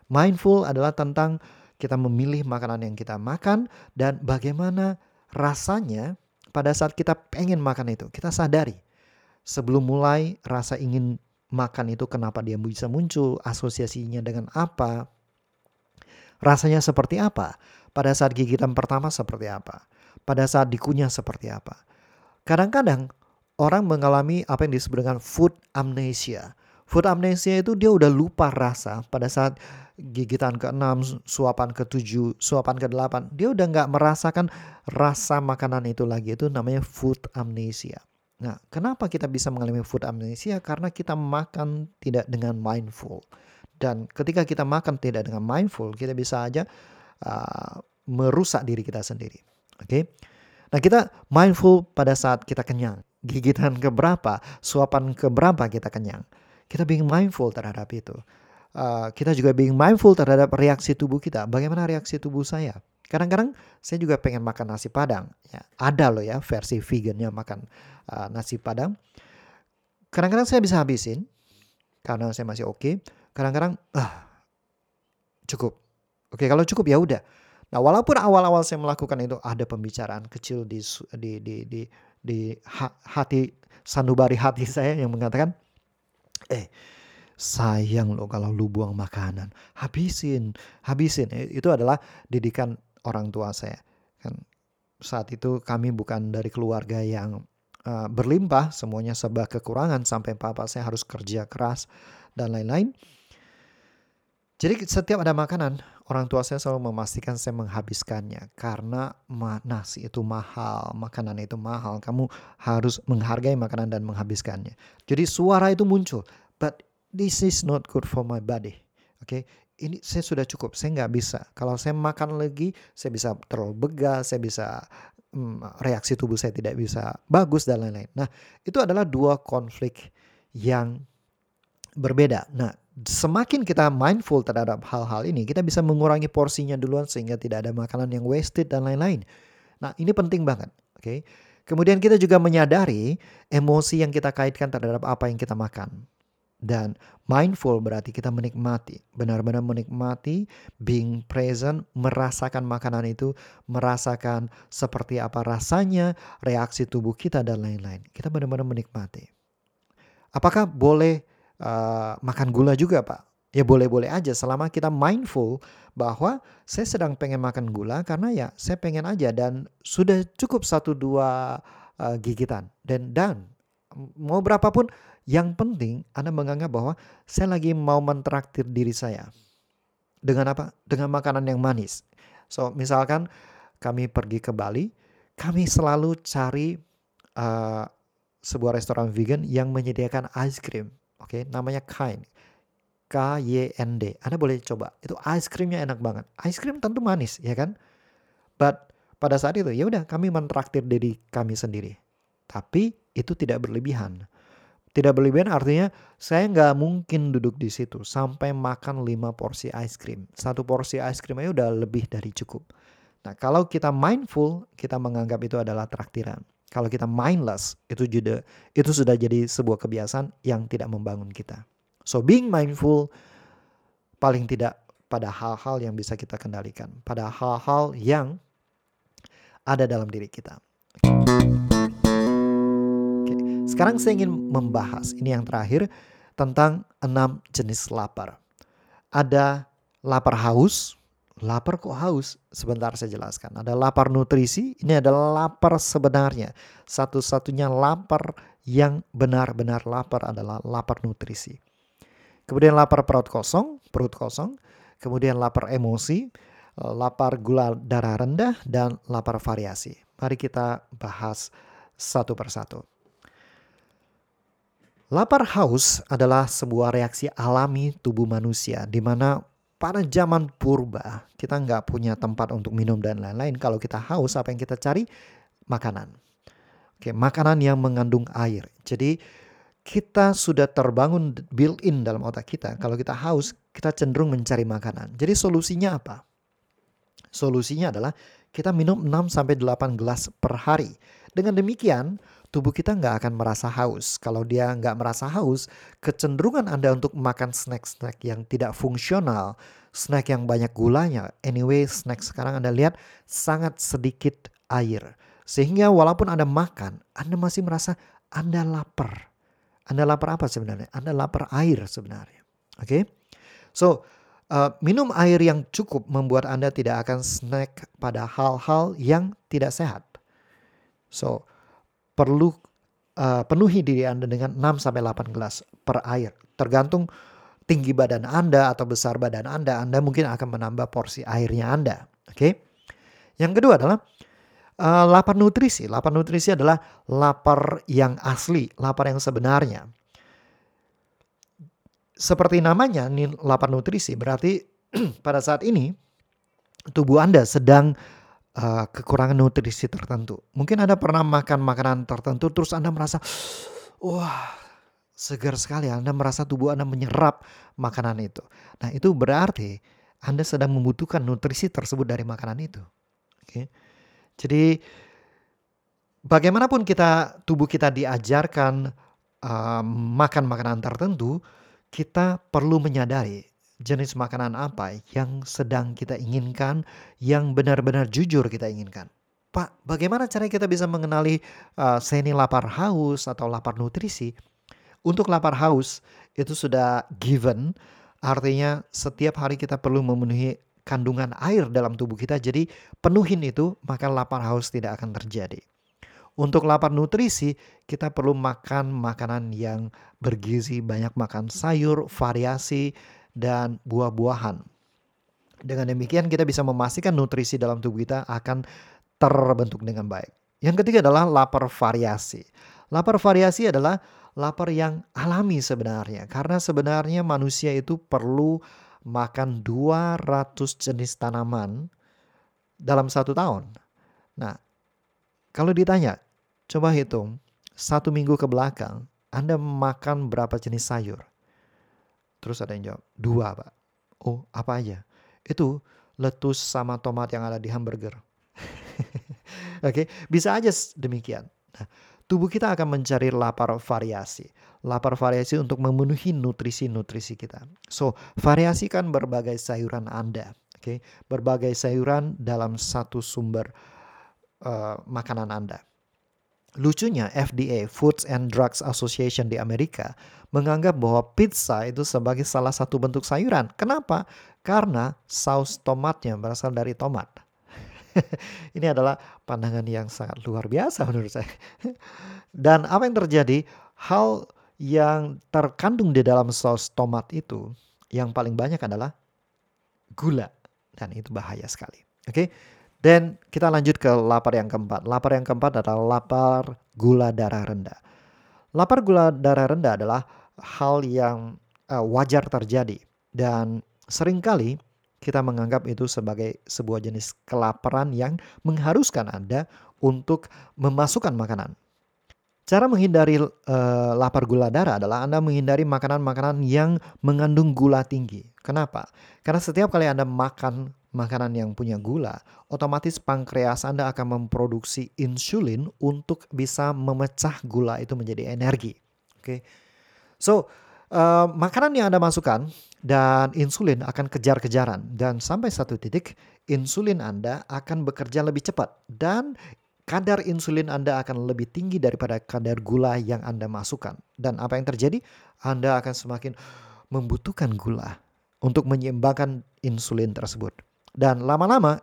Mindful adalah tentang kita memilih makanan yang kita makan dan bagaimana rasanya pada saat kita pengen makan itu. Kita sadari sebelum mulai rasa ingin makan itu kenapa dia bisa muncul, asosiasinya dengan apa. Rasanya seperti apa? Pada saat gigitan pertama seperti apa? Pada saat dikunyah seperti apa? Kadang-kadang orang mengalami apa yang disebut dengan food amnesia. Food amnesia itu dia udah lupa rasa pada saat gigitan ke-6, suapan ke-7, suapan ke-8. Dia udah nggak merasakan rasa makanan itu lagi. Itu namanya food amnesia. Nah, kenapa kita bisa mengalami food amnesia? Karena kita makan tidak dengan mindful. Dan ketika kita makan tidak dengan mindful, kita bisa aja uh, merusak diri kita sendiri. Oke. Okay? Nah, kita mindful pada saat kita kenyang. Gigitan keberapa, suapan keberapa kita kenyang kita being mindful terhadap itu. Uh, kita juga being mindful terhadap reaksi tubuh kita. Bagaimana reaksi tubuh saya? Kadang-kadang saya juga pengen makan nasi padang. Ya, ada loh ya versi vegannya makan uh, nasi padang. Kadang-kadang saya bisa habisin karena saya masih oke. Okay. Kadang-kadang ah cukup. Oke, okay, kalau cukup ya udah. Nah, walaupun awal-awal saya melakukan itu ada pembicaraan kecil di di di di, di hati sanubari hati saya yang mengatakan Eh, sayang loh kalau lu buang makanan. Habisin, habisin. Eh, itu adalah didikan orang tua saya. Kan saat itu kami bukan dari keluarga yang uh, berlimpah, semuanya serba kekurangan sampai papa saya harus kerja keras dan lain-lain. Jadi setiap ada makanan, orang tua saya selalu memastikan saya menghabiskannya karena nasi itu mahal, makanan itu mahal. Kamu harus menghargai makanan dan menghabiskannya. Jadi suara itu muncul, but this is not good for my body. Oke, okay? Ini saya sudah cukup, saya nggak bisa. Kalau saya makan lagi, saya bisa terlalu begas, saya bisa hmm, reaksi tubuh saya tidak bisa bagus dan lain-lain. Nah, itu adalah dua konflik yang berbeda. Nah, semakin kita mindful terhadap hal-hal ini, kita bisa mengurangi porsinya duluan sehingga tidak ada makanan yang wasted dan lain-lain. Nah, ini penting banget, oke? Okay? Kemudian kita juga menyadari emosi yang kita kaitkan terhadap apa yang kita makan. Dan mindful berarti kita menikmati, benar-benar menikmati, being present, merasakan makanan itu, merasakan seperti apa rasanya, reaksi tubuh kita dan lain-lain. Kita benar-benar menikmati. Apakah boleh uh, makan gula juga Pak. Ya boleh-boleh aja selama kita mindful bahwa saya sedang pengen makan gula karena ya saya pengen aja dan sudah cukup satu dua uh, gigitan dan dan mau berapapun yang penting Anda menganggap bahwa saya lagi mau mentraktir diri saya dengan apa? Dengan makanan yang manis. So misalkan kami pergi ke Bali, kami selalu cari uh, sebuah restoran vegan yang menyediakan ice cream Oke, okay? namanya Kind. K Y N D. Anda boleh coba. Itu ice creamnya enak banget. Ice cream tentu manis, ya kan? But pada saat itu ya udah kami mentraktir diri kami sendiri. Tapi itu tidak berlebihan. Tidak berlebihan artinya saya nggak mungkin duduk di situ sampai makan 5 porsi ice cream. Satu porsi ice cream aja udah lebih dari cukup. Nah kalau kita mindful, kita menganggap itu adalah traktiran. Kalau kita mindless, itu juga itu sudah jadi sebuah kebiasaan yang tidak membangun kita. So being mindful paling tidak pada hal-hal yang bisa kita kendalikan, pada hal-hal yang ada dalam diri kita. Oke, sekarang saya ingin membahas ini yang terakhir tentang enam jenis lapar. Ada lapar haus, Lapar kok haus? Sebentar saya jelaskan. Ada lapar nutrisi, ini adalah lapar sebenarnya. Satu-satunya lapar yang benar-benar lapar adalah lapar nutrisi. Kemudian lapar perut kosong, perut kosong. Kemudian lapar emosi, lapar gula darah rendah, dan lapar variasi. Mari kita bahas satu persatu. Lapar haus adalah sebuah reaksi alami tubuh manusia di mana pada zaman purba kita nggak punya tempat untuk minum dan lain-lain. Kalau kita haus apa yang kita cari? Makanan. Oke, makanan yang mengandung air. Jadi kita sudah terbangun built-in dalam otak kita. Kalau kita haus, kita cenderung mencari makanan. Jadi solusinya apa? Solusinya adalah kita minum 6 sampai 8 gelas per hari. Dengan demikian, tubuh kita nggak akan merasa haus. Kalau dia nggak merasa haus, kecenderungan Anda untuk makan snack-snack yang tidak fungsional, snack yang banyak gulanya, anyway snack sekarang Anda lihat sangat sedikit air. Sehingga walaupun Anda makan, Anda masih merasa Anda lapar. Anda lapar apa sebenarnya? Anda lapar air sebenarnya. Oke? Okay? So, uh, minum air yang cukup membuat Anda tidak akan snack pada hal-hal yang tidak sehat. So, perlu uh, penuhi diri Anda dengan 6 sampai 8 gelas per air. Tergantung tinggi badan Anda atau besar badan Anda, Anda mungkin akan menambah porsi airnya Anda. Oke. Okay? Yang kedua adalah uh, lapar nutrisi. Lapar nutrisi adalah lapar yang asli, lapar yang sebenarnya seperti namanya nih lapar nutrisi berarti pada saat ini tubuh Anda sedang uh, kekurangan nutrisi tertentu. Mungkin Anda pernah makan makanan tertentu terus Anda merasa wah segar sekali Anda merasa tubuh Anda menyerap makanan itu. Nah, itu berarti Anda sedang membutuhkan nutrisi tersebut dari makanan itu. Oke. Jadi bagaimanapun kita tubuh kita diajarkan uh, makan makanan tertentu, kita perlu menyadari jenis makanan apa yang sedang kita inginkan, yang benar-benar jujur kita inginkan. Pak, bagaimana cara kita bisa mengenali uh, ini lapar haus atau lapar nutrisi? Untuk lapar haus itu sudah given, artinya setiap hari kita perlu memenuhi kandungan air dalam tubuh kita. Jadi penuhin itu maka lapar haus tidak akan terjadi. Untuk lapar nutrisi, kita perlu makan makanan yang bergizi, banyak makan sayur, variasi, dan buah-buahan. Dengan demikian kita bisa memastikan nutrisi dalam tubuh kita akan terbentuk dengan baik. Yang ketiga adalah lapar variasi. Lapar variasi adalah lapar yang alami sebenarnya. Karena sebenarnya manusia itu perlu makan 200 jenis tanaman dalam satu tahun. Nah, kalau ditanya Coba hitung, satu minggu ke belakang, Anda makan berapa jenis sayur? Terus ada yang jawab, dua pak. Oh apa aja? Itu letus sama tomat yang ada di hamburger. Oke, okay? bisa aja demikian. Nah, tubuh kita akan mencari lapar variasi. Lapar variasi untuk memenuhi nutrisi-nutrisi kita. So, variasikan berbagai sayuran Anda. Oke, okay? berbagai sayuran dalam satu sumber uh, makanan Anda. Lucunya FDA, Foods and Drugs Association di Amerika, menganggap bahwa pizza itu sebagai salah satu bentuk sayuran. Kenapa? Karena saus tomatnya berasal dari tomat. Ini adalah pandangan yang sangat luar biasa menurut saya. Dan apa yang terjadi? Hal yang terkandung di dalam saus tomat itu yang paling banyak adalah gula dan itu bahaya sekali. Oke. Okay? Dan kita lanjut ke lapar yang keempat. Lapar yang keempat adalah lapar gula darah rendah. Lapar gula darah rendah adalah hal yang uh, wajar terjadi dan sering kali kita menganggap itu sebagai sebuah jenis kelaparan yang mengharuskan Anda untuk memasukkan makanan. Cara menghindari uh, lapar gula darah adalah Anda menghindari makanan-makanan yang mengandung gula tinggi. Kenapa? Karena setiap kali Anda makan makanan yang punya gula, otomatis pankreas Anda akan memproduksi insulin untuk bisa memecah gula itu menjadi energi. Oke. Okay? So, uh, makanan yang Anda masukkan dan insulin akan kejar-kejaran dan sampai satu titik insulin Anda akan bekerja lebih cepat dan kadar insulin Anda akan lebih tinggi daripada kadar gula yang Anda masukkan. Dan apa yang terjadi? Anda akan semakin membutuhkan gula untuk menyeimbangkan insulin tersebut. Dan lama-lama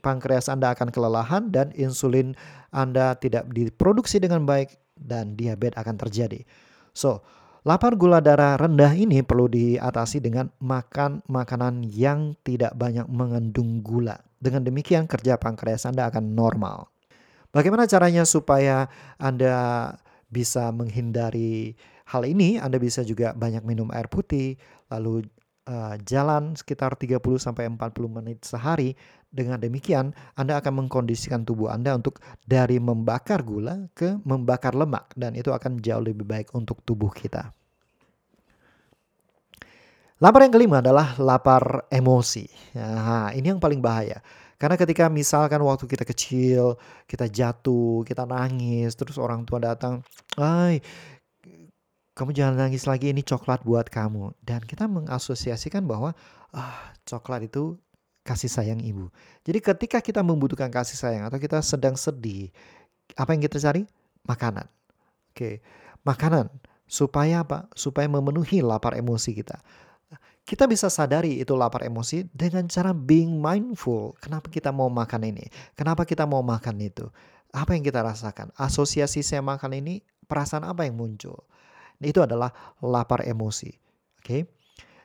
pankreas Anda akan kelelahan dan insulin Anda tidak diproduksi dengan baik dan diabetes akan terjadi. So, lapar gula darah rendah ini perlu diatasi dengan makan makanan yang tidak banyak mengandung gula. Dengan demikian kerja pankreas Anda akan normal. Bagaimana caranya supaya Anda bisa menghindari hal ini? Anda bisa juga banyak minum air putih, lalu uh, jalan sekitar 30 sampai 40 menit sehari. Dengan demikian, Anda akan mengkondisikan tubuh Anda untuk dari membakar gula ke membakar lemak dan itu akan jauh lebih baik untuk tubuh kita. Lapar yang kelima adalah lapar emosi. Nah, ini yang paling bahaya. Karena ketika misalkan waktu kita kecil, kita jatuh, kita nangis, terus orang tua datang, "Ay, kamu jangan nangis lagi ini coklat buat kamu dan kita mengasosiasikan bahwa ah coklat itu kasih sayang ibu. Jadi ketika kita membutuhkan kasih sayang atau kita sedang sedih, apa yang kita cari? Makanan. Oke, makanan supaya apa? Supaya memenuhi lapar emosi kita. kita bisa sadari itu lapar emosi dengan cara being mindful. Kenapa kita mau makan ini? Kenapa kita mau makan itu? Apa yang kita rasakan? Asosiasi saya makan ini, perasaan apa yang muncul? Itu adalah lapar emosi. Oke. Okay?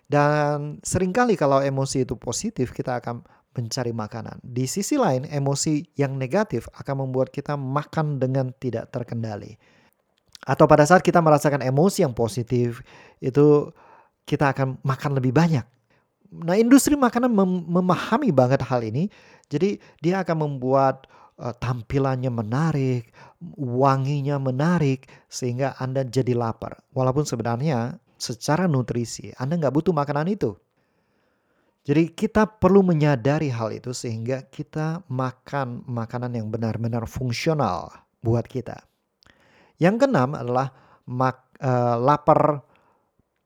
Dan sering kali kalau emosi itu positif, kita akan mencari makanan. Di sisi lain, emosi yang negatif akan membuat kita makan dengan tidak terkendali. Atau pada saat kita merasakan emosi yang positif, itu kita akan makan lebih banyak. Nah, industri makanan mem memahami banget hal ini. Jadi, dia akan membuat uh, tampilannya menarik, wanginya menarik sehingga Anda jadi lapar. Walaupun sebenarnya secara nutrisi Anda nggak butuh makanan itu. Jadi kita perlu menyadari hal itu sehingga kita makan makanan yang benar-benar fungsional buat kita. Yang keenam adalah mak, uh, lapar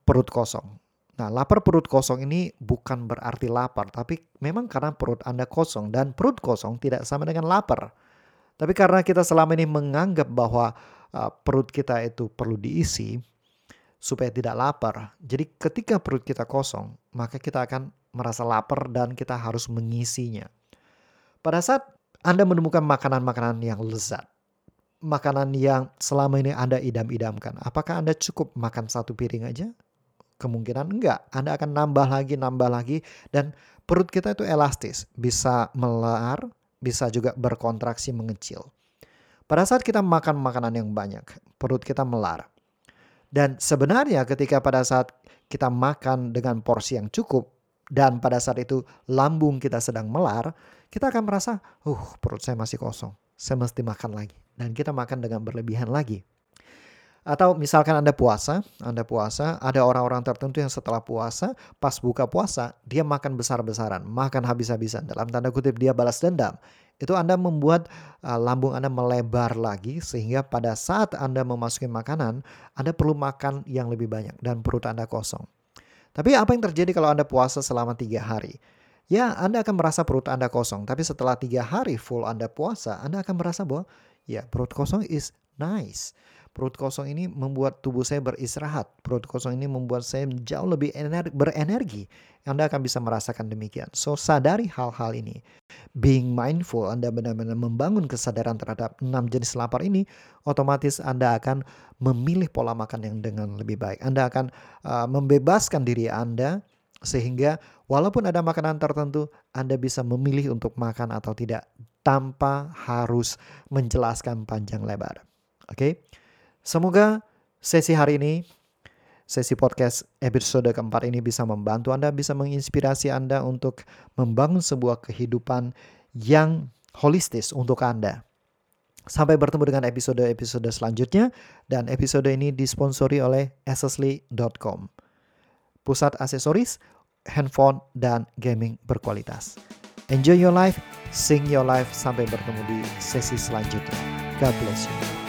perut kosong. Nah, lapar perut kosong ini bukan berarti lapar, tapi memang karena perut Anda kosong dan perut kosong tidak sama dengan lapar. Tapi karena kita selama ini menganggap bahwa uh, perut kita itu perlu diisi supaya tidak lapar. Jadi ketika perut kita kosong, maka kita akan merasa lapar dan kita harus mengisinya. Pada saat Anda menemukan makanan-makanan yang lezat, makanan yang selama ini Anda idam-idamkan, apakah Anda cukup makan satu piring aja? Kemungkinan enggak. Anda akan nambah lagi, nambah lagi. Dan perut kita itu elastis. Bisa melar, bisa juga berkontraksi mengecil. Pada saat kita makan makanan yang banyak, perut kita melar. Dan sebenarnya ketika pada saat kita makan dengan porsi yang cukup, dan pada saat itu lambung kita sedang melar, kita akan merasa, uh perut saya masih kosong, saya mesti makan lagi. Dan kita makan dengan berlebihan lagi. Atau misalkan Anda puasa, Anda puasa, ada orang-orang tertentu yang setelah puasa, pas buka puasa, dia makan besar-besaran, makan habis-habisan. Dalam tanda kutip dia balas dendam. Itu Anda membuat uh, lambung Anda melebar lagi sehingga pada saat Anda memasuki makanan, Anda perlu makan yang lebih banyak dan perut Anda kosong. Tapi apa yang terjadi kalau Anda puasa selama tiga hari? Ya, Anda akan merasa perut Anda kosong. Tapi setelah tiga hari full Anda puasa, Anda akan merasa bahwa ya perut kosong is nice. Perut kosong ini membuat tubuh saya beristirahat. Perut kosong ini membuat saya jauh lebih energi, berenergi. Anda akan bisa merasakan demikian. So, sadari hal-hal ini. Being mindful, Anda benar-benar membangun kesadaran terhadap enam jenis lapar ini, otomatis Anda akan memilih pola makan yang dengan lebih baik. Anda akan uh, membebaskan diri Anda sehingga walaupun ada makanan tertentu, Anda bisa memilih untuk makan atau tidak tanpa harus menjelaskan panjang lebar. Oke? Okay? Semoga sesi hari ini, sesi podcast episode keempat ini bisa membantu Anda, bisa menginspirasi Anda untuk membangun sebuah kehidupan yang holistis untuk Anda. Sampai bertemu dengan episode-episode selanjutnya dan episode ini disponsori oleh accessly.com. Pusat aksesoris, handphone, dan gaming berkualitas. Enjoy your life, sing your life. Sampai bertemu di sesi selanjutnya. God bless you.